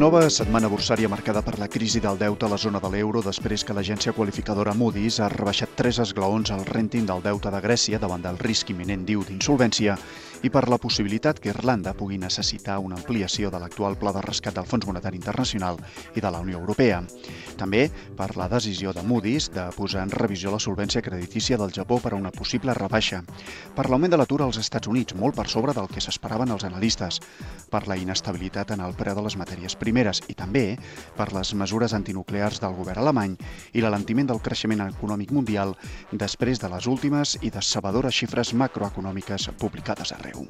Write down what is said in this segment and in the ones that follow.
Nova setmana bursària marcada per la crisi del deute a la zona de l'euro després que l'agència qualificadora Moody's ha rebaixat tres esglaons al renting del deute de Grècia davant del risc imminent, diu, d'insolvència i per la possibilitat que Irlanda pugui necessitar una ampliació de l'actual pla de rescat del Fons Monetari Internacional i de la Unió Europea. També per la decisió de Moody's de posar en revisió la solvència creditícia del Japó per a una possible rebaixa, per l'augment de l'atur als Estats Units, molt per sobre del que s'esperaven els analistes, per la inestabilitat en el preu de les matèries primeres i també per les mesures antinuclears del govern alemany i l'alentiment del creixement econòmic mundial després de les últimes i decebedores xifres macroeconòmiques publicades arreu.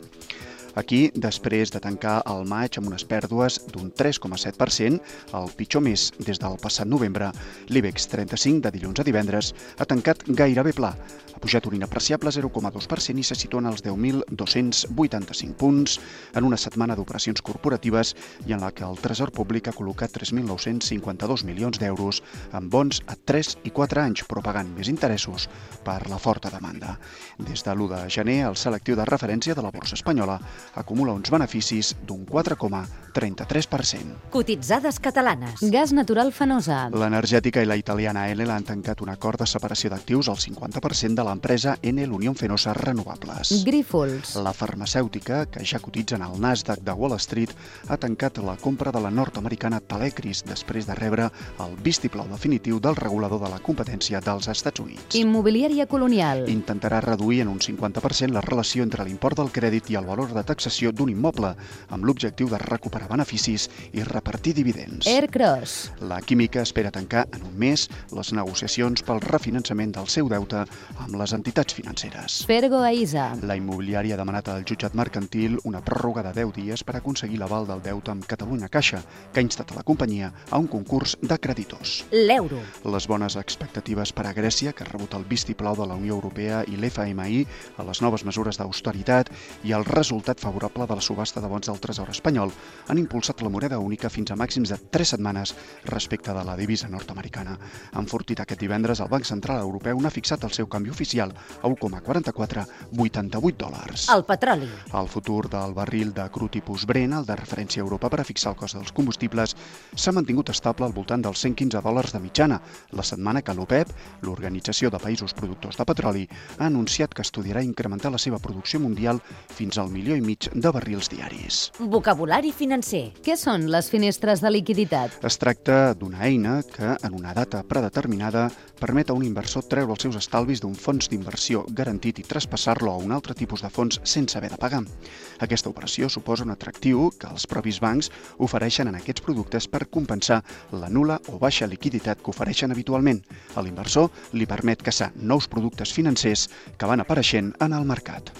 Aquí, després de tancar el maig amb unes pèrdues d'un 3,7%, el pitjor mes des del passat novembre, l'IBEX 35 de dilluns a divendres ha tancat gairebé pla, ha pujat un inapreciable 0,2% i se situa en els 10.285 punts en una setmana d'operacions corporatives i en la que el Tresor Públic ha col·locat 3.952 milions d'euros en bons a 3 i 4 anys, però pagant més interessos per la forta demanda. Des de l'1 de gener, el selectiu de referència de la borsa espanyola acumula uns beneficis d'un 4,33%. Cotitzades catalanes. Gas natural fenosa. L'energètica i la italiana Enel han tancat un acord de separació d'actius al 50% de l'empresa Enel Unión Fenosa Renovables. Grífols. La farmacèutica, que ja cotitza en el Nasdaq de Wall Street, ha tancat la compra de la nord-americana Talecris després de rebre el vistiplau definitiu del regulador de la competència dels Estats Units. Immobiliària colonial. Intentarà reduir en un 50% la relació entre l'import del crèdit i el valor de taxació d'un immoble, amb l'objectiu de recuperar beneficis i repartir dividends. Aircross. La química espera tancar en un mes les negociacions pel refinançament del seu deute amb les entitats financeres. Fergo Aisa. La immobiliària ha demanat al jutjat mercantil una pròrroga de 10 dies per aconseguir l'aval del deute amb Catalunya Caixa, que ha instat a la companyia a un concurs de creditors. L'euro. Les bones expectatives per a Grècia, que ha rebut el vistiplau de la Unió Europea i l'FMI a les noves mesures d'austeritat i el resultat favorable de la subhasta de bons del Tresor espanyol han impulsat la moneda única fins a màxims de 3 setmanes respecte de la divisa nord-americana. Enfortit aquest divendres, el Banc Central Europeu n'ha fixat el seu canvi oficial a 1,4488 dòlars. El petroli. El futur del barril de cru tipus Brent, el de referència a Europa per a fixar el cost dels combustibles, s'ha mantingut estable al voltant dels 115 dòlars de mitjana, la setmana que l'OPEP, l'Organització de Països Productors de Petroli, ha anunciat que estudiarà incrementar la seva producció mundial fins al milió i mig de barrils diaris. Vocabulari financer. Què són les finestres de liquiditat? Es tracta d'una eina que, en una data predeterminada, permet a un inversor treure els seus estalvis d'un fons d'inversió garantit i traspassar-lo a un altre tipus de fons sense haver de pagar. Aquesta operació suposa un atractiu que els propis bancs ofereixen en aquests productes per compensar la nula o baixa liquiditat que ofereixen habitualment. A l'inversor li permet caçar nous productes financers que van apareixent en el mercat.